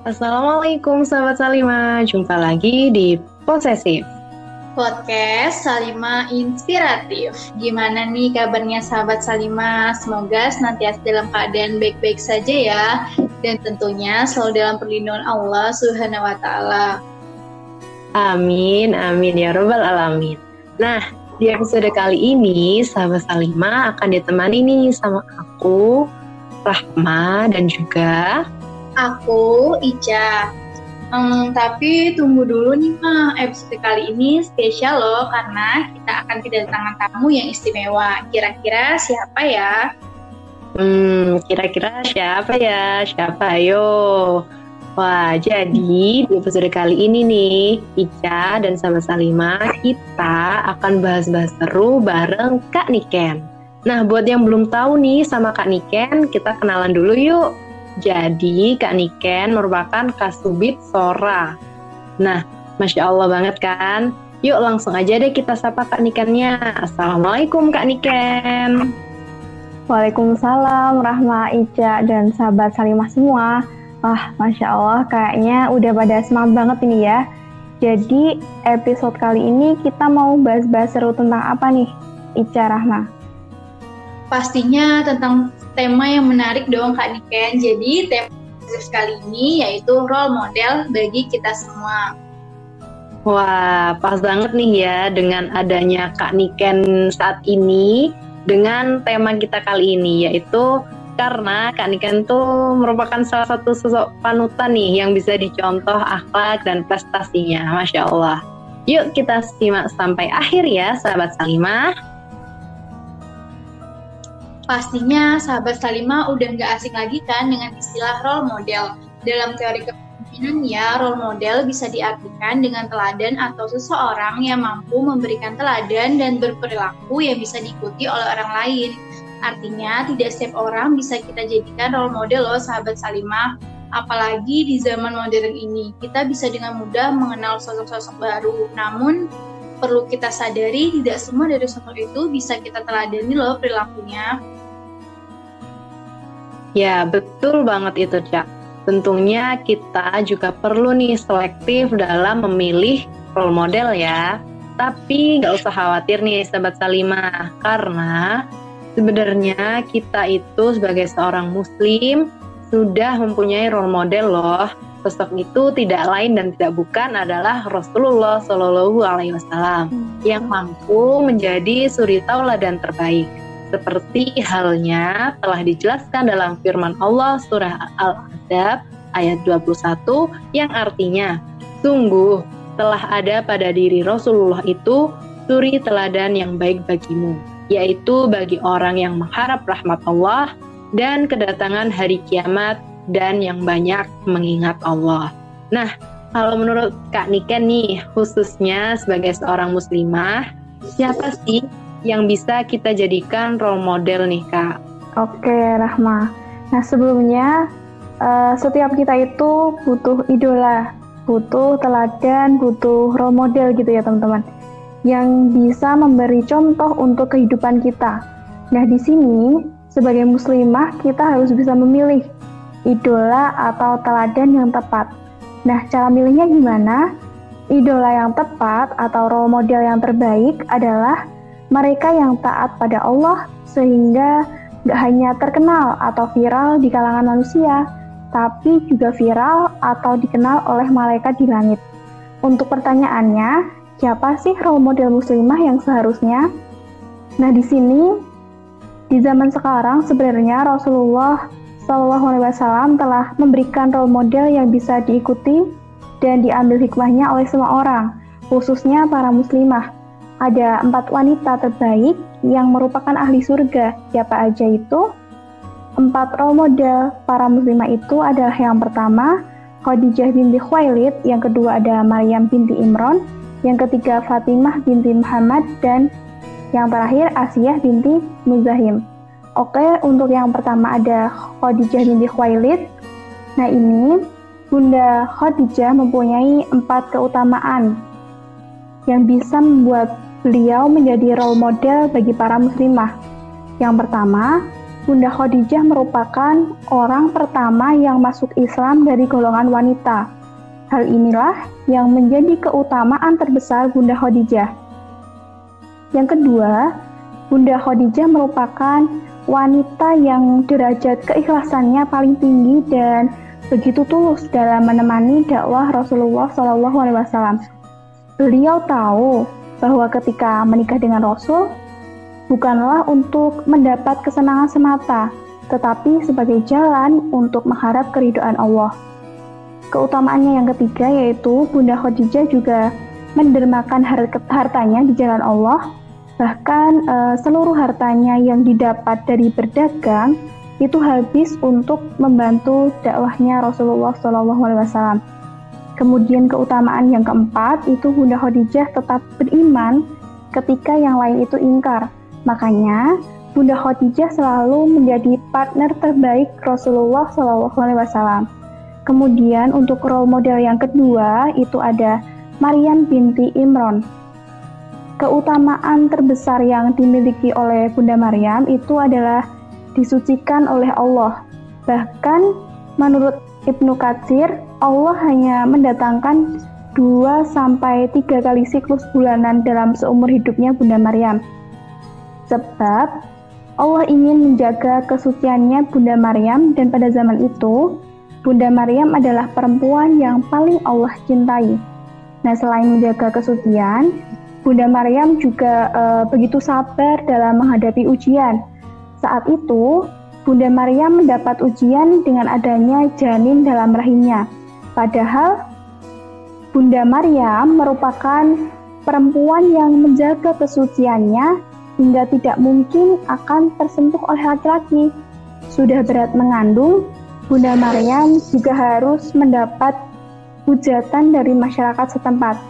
Assalamualaikum sahabat Salima, jumpa lagi di Posesif Podcast Salima Inspiratif Gimana nih kabarnya sahabat Salima? Semoga senantiasa dalam keadaan baik-baik saja ya Dan tentunya selalu dalam perlindungan Allah Subhanahu wa Ta'ala. Amin, amin ya Robbal Alamin. Nah, di episode kali ini, sahabat Salima akan ditemani nih sama aku, Rahma, dan juga Aku Ica. Hmm, tapi tunggu dulu nih mah episode kali ini spesial loh karena kita akan kedatangan tamu yang istimewa. Kira-kira siapa ya? Hmm, kira-kira siapa ya? Siapa? Ayo. Wah, jadi di episode kali ini nih, Ica dan sama Salima, kita akan bahas-bahas seru bareng Kak Niken. Nah, buat yang belum tahu nih sama Kak Niken, kita kenalan dulu yuk. Jadi Kak Niken merupakan kasubit Sora. Nah, Masya Allah banget kan? Yuk langsung aja deh kita sapa Kak Nikennya. Assalamualaikum Kak Niken. Waalaikumsalam Rahma, Ica, dan sahabat Salimah semua. Wah, Masya Allah kayaknya udah pada semangat banget ini ya. Jadi episode kali ini kita mau bahas-bahas seru tentang apa nih, Ica Rahma? Pastinya tentang tema yang menarik dong Kak Niken. Jadi tema kali ini yaitu role model bagi kita semua. Wah, pas banget nih ya dengan adanya Kak Niken saat ini dengan tema kita kali ini yaitu karena Kak Niken tuh merupakan salah satu sosok panutan nih yang bisa dicontoh akhlak dan prestasinya. Masya Allah. Yuk kita simak sampai akhir ya sahabat Salimah. Pastinya sahabat Salima udah nggak asing lagi kan dengan istilah role model. Dalam teori kepemimpinan ya, role model bisa diartikan dengan teladan atau seseorang yang mampu memberikan teladan dan berperilaku yang bisa diikuti oleh orang lain. Artinya, tidak setiap orang bisa kita jadikan role model loh sahabat Salima. Apalagi di zaman modern ini, kita bisa dengan mudah mengenal sosok-sosok baru. Namun, perlu kita sadari tidak semua dari sosok itu bisa kita teladani loh perilakunya. Ya, betul banget itu, Cak. Tentunya kita juga perlu nih selektif dalam memilih role model ya. Tapi nggak usah khawatir nih, Sobat Salima, karena sebenarnya kita itu sebagai seorang muslim sudah mempunyai role model loh. Sosok itu tidak lain dan tidak bukan adalah Rasulullah Shallallahu Alaihi Wasallam hmm. yang mampu menjadi suri tauladan terbaik seperti halnya telah dijelaskan dalam firman Allah surah Al-Ahzab ayat 21 yang artinya sungguh telah ada pada diri Rasulullah itu suri teladan yang baik bagimu yaitu bagi orang yang mengharap rahmat Allah dan kedatangan hari kiamat dan yang banyak mengingat Allah. Nah, kalau menurut Kak Niken nih, khususnya sebagai seorang muslimah, siapa sih yang bisa kita jadikan role model nih kak? Oke Rahma. Nah sebelumnya uh, setiap kita itu butuh idola, butuh teladan, butuh role model gitu ya teman-teman, yang bisa memberi contoh untuk kehidupan kita. Nah di sini sebagai muslimah kita harus bisa memilih idola atau teladan yang tepat. Nah cara milihnya gimana? Idola yang tepat atau role model yang terbaik adalah mereka yang taat pada Allah sehingga gak hanya terkenal atau viral di kalangan manusia, tapi juga viral atau dikenal oleh malaikat di langit. Untuk pertanyaannya, siapa sih role model muslimah yang seharusnya? Nah, di sini di zaman sekarang sebenarnya Rasulullah SAW telah memberikan role model yang bisa diikuti dan diambil hikmahnya oleh semua orang, khususnya para muslimah ada empat wanita terbaik yang merupakan ahli surga. Siapa aja itu? Empat role model para muslimah itu adalah yang pertama, Khadijah binti Khuwailid, yang kedua ada Maryam binti Imron, yang ketiga Fatimah binti Muhammad, dan yang terakhir Asiyah binti Muzahim. Oke, untuk yang pertama ada Khadijah binti Khuwailid. Nah ini, Bunda Khadijah mempunyai empat keutamaan yang bisa membuat beliau menjadi role model bagi para muslimah. Yang pertama, Bunda Khadijah merupakan orang pertama yang masuk Islam dari golongan wanita. Hal inilah yang menjadi keutamaan terbesar Bunda Khadijah. Yang kedua, Bunda Khadijah merupakan wanita yang derajat keikhlasannya paling tinggi dan begitu tulus dalam menemani dakwah Rasulullah SAW. Beliau tahu bahwa ketika menikah dengan Rasul, bukanlah untuk mendapat kesenangan semata, tetapi sebagai jalan untuk mengharap keridoan Allah. Keutamaannya yang ketiga yaitu Bunda Khadijah juga mendermakan hartanya di jalan Allah, bahkan e, seluruh hartanya yang didapat dari berdagang itu habis untuk membantu dakwahnya Rasulullah SAW. Kemudian keutamaan yang keempat itu Bunda Khadijah tetap beriman ketika yang lain itu ingkar Makanya, Bunda Khadijah selalu menjadi partner terbaik Rasulullah SAW. Kemudian untuk role model yang kedua itu ada Maryam binti Imron. Keutamaan terbesar yang dimiliki oleh Bunda Maryam itu adalah disucikan oleh Allah. Bahkan menurut Ibnu Katsir, Allah hanya mendatangkan 2 sampai 3 kali siklus bulanan dalam seumur hidupnya Bunda Maryam. Sebab Allah ingin menjaga kesuciannya Bunda Maryam dan pada zaman itu Bunda Maryam adalah perempuan yang paling Allah cintai. Nah, selain menjaga kesucian, Bunda Maryam juga e, begitu sabar dalam menghadapi ujian. Saat itu, Bunda Maryam mendapat ujian dengan adanya janin dalam rahimnya. Padahal Bunda Maryam merupakan perempuan yang menjaga kesuciannya hingga tidak mungkin akan tersentuh oleh laki-laki. Sudah berat mengandung, Bunda Maryam juga harus mendapat hujatan dari masyarakat setempat.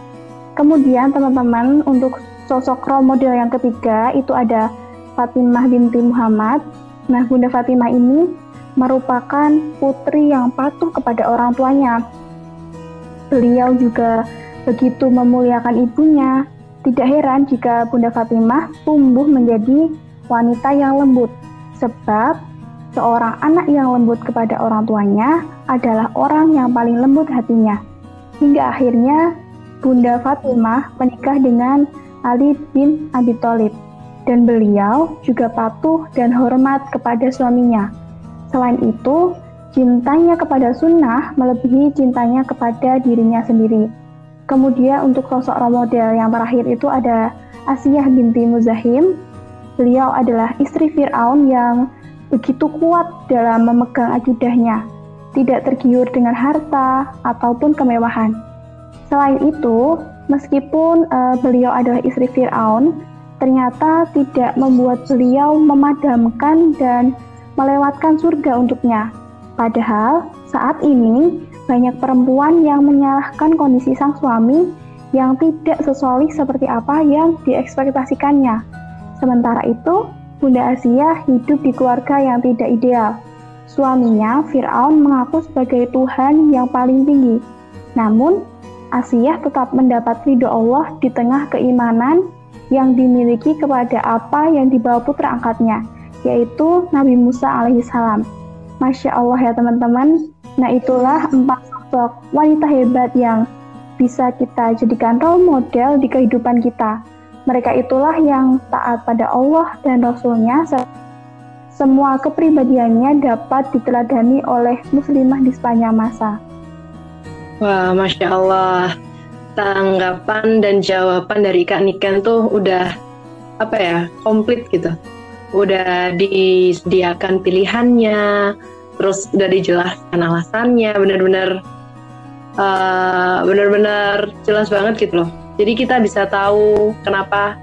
Kemudian teman-teman untuk sosok role model yang ketiga itu ada Fatimah binti Muhammad. Nah, Bunda Fatimah ini merupakan putri yang patuh kepada orang tuanya. Beliau juga begitu memuliakan ibunya, tidak heran jika Bunda Fatimah tumbuh menjadi wanita yang lembut, sebab seorang anak yang lembut kepada orang tuanya adalah orang yang paling lembut hatinya. Hingga akhirnya Bunda Fatimah menikah dengan Ali bin Abi Thalib dan beliau juga patuh dan hormat kepada suaminya. Selain itu, cintanya kepada sunnah melebihi cintanya kepada dirinya sendiri. Kemudian untuk sosok role model yang terakhir itu ada Asiyah binti Muzahim. Beliau adalah istri Fir'aun yang begitu kuat dalam memegang akidahnya, tidak tergiur dengan harta ataupun kemewahan. Selain itu, meskipun uh, beliau adalah istri Fir'aun, ternyata tidak membuat beliau memadamkan dan melewatkan surga untuknya. Padahal saat ini banyak perempuan yang menyalahkan kondisi sang suami yang tidak sesolih seperti apa yang diekspektasikannya. Sementara itu, Bunda Asia hidup di keluarga yang tidak ideal. Suaminya, Fir'aun, mengaku sebagai Tuhan yang paling tinggi. Namun, Asia tetap mendapat ridho Allah di tengah keimanan yang dimiliki kepada apa yang dibawa putra angkatnya, yaitu Nabi Musa alaihissalam. Masya Allah ya teman-teman, Nah, itulah empat sosok wanita hebat yang bisa kita jadikan role model di kehidupan kita. Mereka itulah yang taat pada Allah dan Rasul-Nya. Semua kepribadiannya dapat diteladani oleh muslimah di sepanjang masa. Wah, Masya Allah. Tanggapan dan jawaban dari Kak Niken tuh udah apa ya, komplit gitu. Udah disediakan pilihannya, terus udah dijelaskan alasannya benar-benar uh, benar-benar jelas banget gitu loh jadi kita bisa tahu kenapa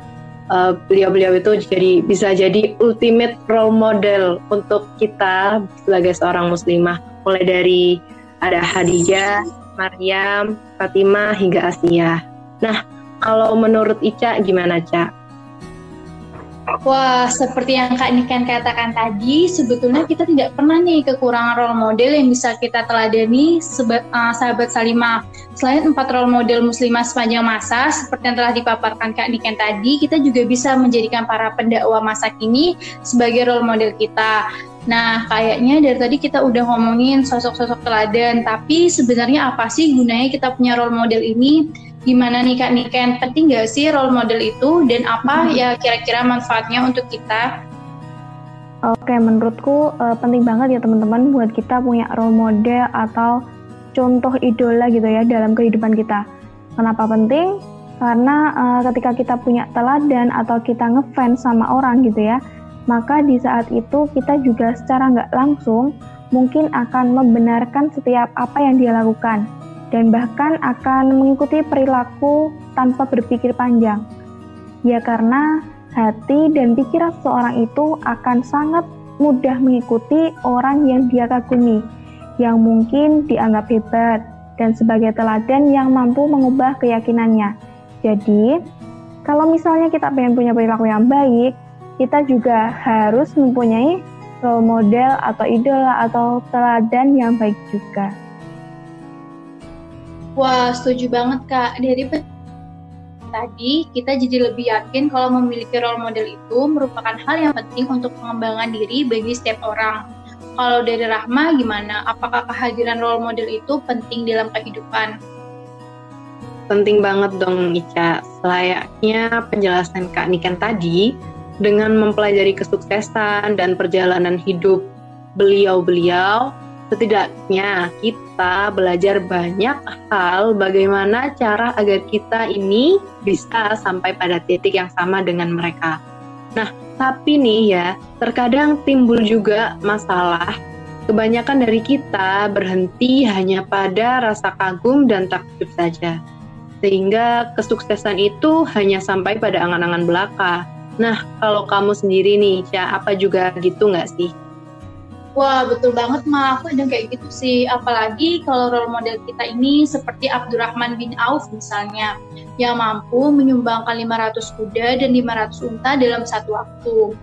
uh, beliau-beliau itu jadi bisa jadi ultimate role model untuk kita sebagai seorang muslimah mulai dari ada Hadijah, Maryam, Fatimah hingga Asia. Nah, kalau menurut Ica gimana, Cak? Wah, seperti yang Kak Niken katakan tadi, sebetulnya kita tidak pernah nih kekurangan role model yang bisa kita teladani seba, uh, sahabat Salimah. Selain empat role model muslimah sepanjang masa, seperti yang telah dipaparkan Kak Niken tadi, kita juga bisa menjadikan para pendakwah masa kini sebagai role model kita. Nah, kayaknya dari tadi kita udah ngomongin sosok-sosok teladan, tapi sebenarnya apa sih gunanya kita punya role model ini? Gimana nih Kak Niken, penting nggak sih role model itu dan apa ya kira-kira manfaatnya untuk kita? Oke, menurutku uh, penting banget ya teman-teman buat kita punya role model atau contoh idola gitu ya dalam kehidupan kita. Kenapa penting? Karena uh, ketika kita punya teladan atau kita ngefans sama orang gitu ya, maka di saat itu kita juga secara nggak langsung mungkin akan membenarkan setiap apa yang dia lakukan dan bahkan akan mengikuti perilaku tanpa berpikir panjang. Ya karena hati dan pikiran seseorang itu akan sangat mudah mengikuti orang yang dia kagumi, yang mungkin dianggap hebat dan sebagai teladan yang mampu mengubah keyakinannya. Jadi, kalau misalnya kita pengen punya perilaku yang baik, kita juga harus mempunyai role model atau idola atau teladan yang baik juga. Wah, setuju banget Kak. Dari tadi, kita jadi lebih yakin kalau memiliki role model itu merupakan hal yang penting untuk pengembangan diri bagi setiap orang. Kalau dari Rahma gimana? Apakah kehadiran role model itu penting dalam kehidupan? Penting banget dong Ica. Selayaknya penjelasan Kak Niken tadi, dengan mempelajari kesuksesan dan perjalanan hidup beliau-beliau, setidaknya kita belajar banyak hal bagaimana cara agar kita ini bisa sampai pada titik yang sama dengan mereka. Nah, tapi nih ya, terkadang timbul juga masalah kebanyakan dari kita berhenti hanya pada rasa kagum dan takjub saja. Sehingga kesuksesan itu hanya sampai pada angan-angan belaka Nah, kalau kamu sendiri nih, Cia, apa juga gitu nggak sih? Wah, betul banget, Ma. Aku ada kayak gitu sih. Apalagi kalau role model kita ini seperti Abdurrahman bin Auf misalnya, yang mampu menyumbangkan 500 kuda dan 500 unta dalam satu waktu.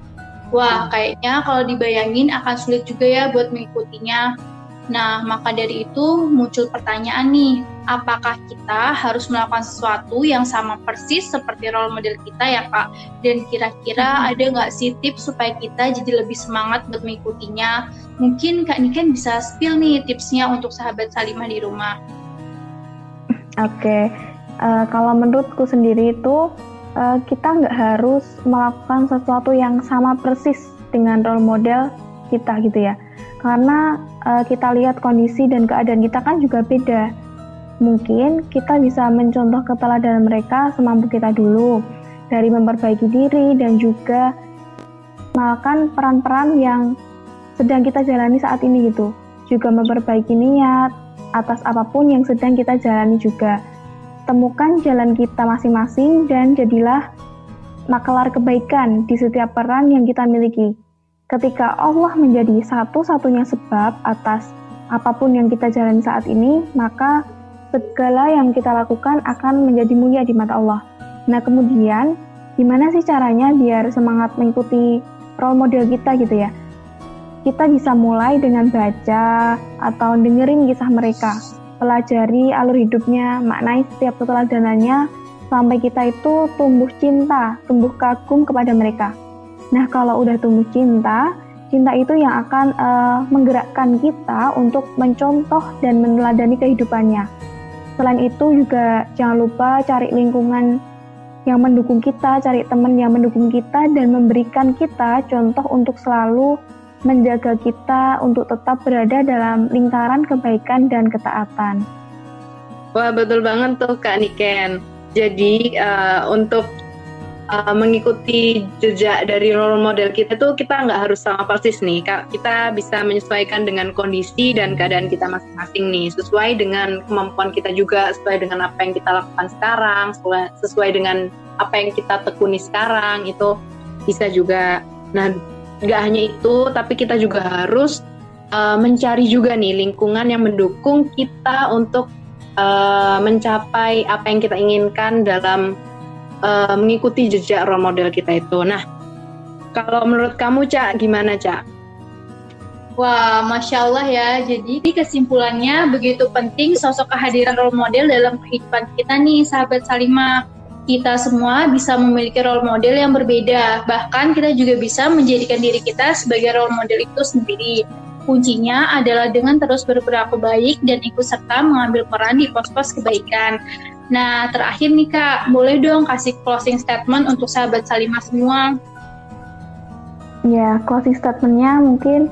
Wah, kayaknya kalau dibayangin akan sulit juga ya buat mengikutinya. Nah, maka dari itu muncul pertanyaan nih, apakah kita harus melakukan sesuatu yang sama persis seperti role model kita ya Kak? Dan kira-kira hmm. ada nggak sih tips supaya kita jadi lebih semangat buat mengikutinya? Mungkin Kak Niken bisa spill nih tipsnya untuk sahabat Salimah di rumah. Oke, okay. uh, eh, kalau menurutku sendiri itu uh, kita nggak harus melakukan sesuatu yang sama persis dengan role model kita gitu ya karena uh, kita lihat kondisi dan keadaan kita kan juga beda. Mungkin kita bisa mencontoh keteladanan mereka semampu kita dulu dari memperbaiki diri dan juga melakukan peran-peran yang sedang kita jalani saat ini gitu. Juga memperbaiki niat atas apa pun yang sedang kita jalani juga. Temukan jalan kita masing-masing dan jadilah makelar kebaikan di setiap peran yang kita miliki. Ketika Allah menjadi satu-satunya sebab atas apa pun yang kita jalani saat ini, maka segala yang kita lakukan akan menjadi mulia di mata Allah. Nah, kemudian gimana sih caranya biar semangat mengikuti role model kita gitu ya? Kita bisa mulai dengan baca atau dengerin kisah mereka, pelajari alur hidupnya, maknai setiap keteladanannya, sampai kita itu tumbuh cinta, tumbuh kagum kepada mereka. Nah, kalau udah tumbuh cinta, cinta itu yang akan uh, menggerakkan kita untuk mencontoh dan meneladani kehidupannya. Selain itu juga jangan lupa cari lingkungan yang mendukung kita, cari teman yang mendukung kita dan memberikan kita contoh untuk selalu menjaga kita untuk tetap berada dalam lingkaran kebaikan dan ketaatan. Wah betul banget tuh Kak Niken. Jadi uh, untuk uh, mengikuti jejak dari role model kita tuh kita nggak harus sama persis nih kita bisa menyesuaikan dengan kondisi dan keadaan kita masing-masing nih sesuai dengan kemampuan kita juga sesuai dengan apa yang kita lakukan sekarang sesuai dengan apa yang kita tekuni sekarang itu bisa juga. Nah nggak hanya itu tapi kita juga harus uh, mencari juga nih lingkungan yang mendukung kita untuk uh, mencapai apa yang kita inginkan dalam uh, mengikuti jejak role model kita itu. Nah, kalau menurut kamu Cak, gimana Cak? Wah, masya Allah ya. Jadi kesimpulannya begitu penting sosok kehadiran role model dalam kehidupan kita nih, sahabat Salima. kita semua bisa memiliki role model yang berbeda. Bahkan kita juga bisa menjadikan diri kita sebagai role model itu sendiri. Kuncinya adalah dengan terus berperilaku baik dan ikut serta mengambil peran di pos-pos kebaikan. Nah, terakhir nih Kak, boleh dong kasih closing statement untuk sahabat Salimah semua? Ya, closing statementnya mungkin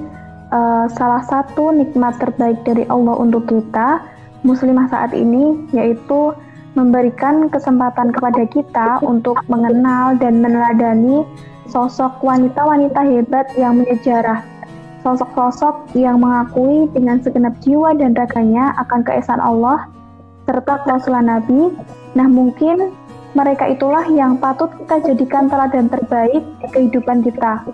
uh, salah satu nikmat terbaik dari Allah untuk kita, muslimah saat ini, yaitu memberikan kesempatan kepada kita untuk mengenal dan meneladani sosok wanita-wanita hebat yang menyejarah sosok-sosok yang mengakui dengan segenap jiwa dan raganya akan keesaan Allah serta klausulan Nabi. Nah, mungkin mereka itulah yang patut kita jadikan teladan terbaik di kehidupan kita.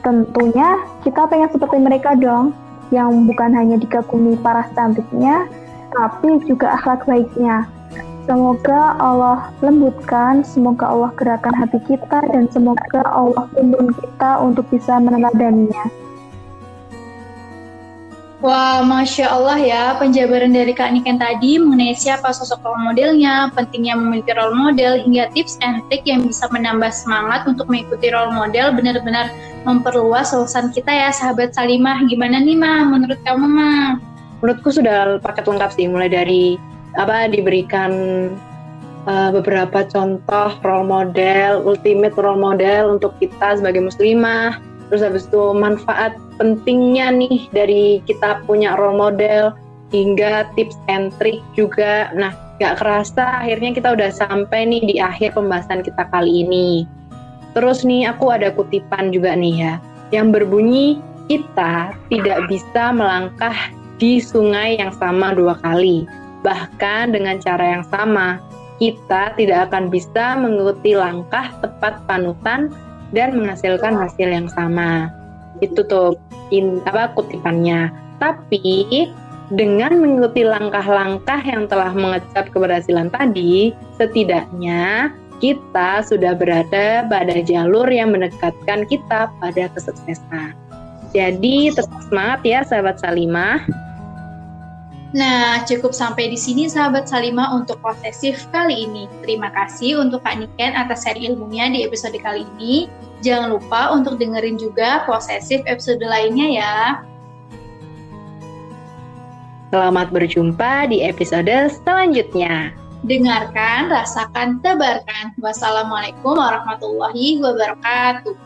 Tentunya kita pengen seperti mereka dong, yang bukan hanya dikagumi para cantiknya, tapi juga akhlak baiknya. Semoga Allah lembutkan, semoga Allah gerakan hati kita, dan semoga Allah tuntun kita untuk bisa meneladaninya. Wah, Masya Allah ya, penjabaran dari Kak Niken tadi mengenai siapa sosok role modelnya, pentingnya memiliki role model, hingga tips and trik yang bisa menambah semangat untuk mengikuti role model benar-benar memperluas wawasan kita ya, sahabat Salimah. Gimana nih, Ma? Menurut kamu, Ma? Menurutku sudah paket lengkap sih, mulai dari apa diberikan uh, beberapa contoh role model, ultimate role model untuk kita sebagai muslimah, terus habis itu manfaat pentingnya nih dari kita punya role model hingga tips and trick juga. Nah, gak kerasa akhirnya kita udah sampai nih di akhir pembahasan kita kali ini. Terus nih aku ada kutipan juga nih ya, yang berbunyi kita tidak bisa melangkah di sungai yang sama dua kali. Bahkan dengan cara yang sama, kita tidak akan bisa mengikuti langkah tepat panutan dan menghasilkan hasil yang sama. Itu tuh in, apa kutipannya. Tapi dengan mengikuti langkah-langkah yang telah mengecap keberhasilan tadi, setidaknya kita sudah berada pada jalur yang mendekatkan kita pada kesuksesan. Jadi tetap semangat ya sahabat Salimah. Nah, cukup sampai di sini sahabat Salima untuk posesif kali ini. Terima kasih untuk Kak Niken atas seri ilmunya di episode kali ini. Jangan lupa untuk dengerin juga posesif episode lainnya ya. Selamat berjumpa di episode selanjutnya. Dengarkan, rasakan, tebarkan. Wassalamualaikum warahmatullahi wabarakatuh.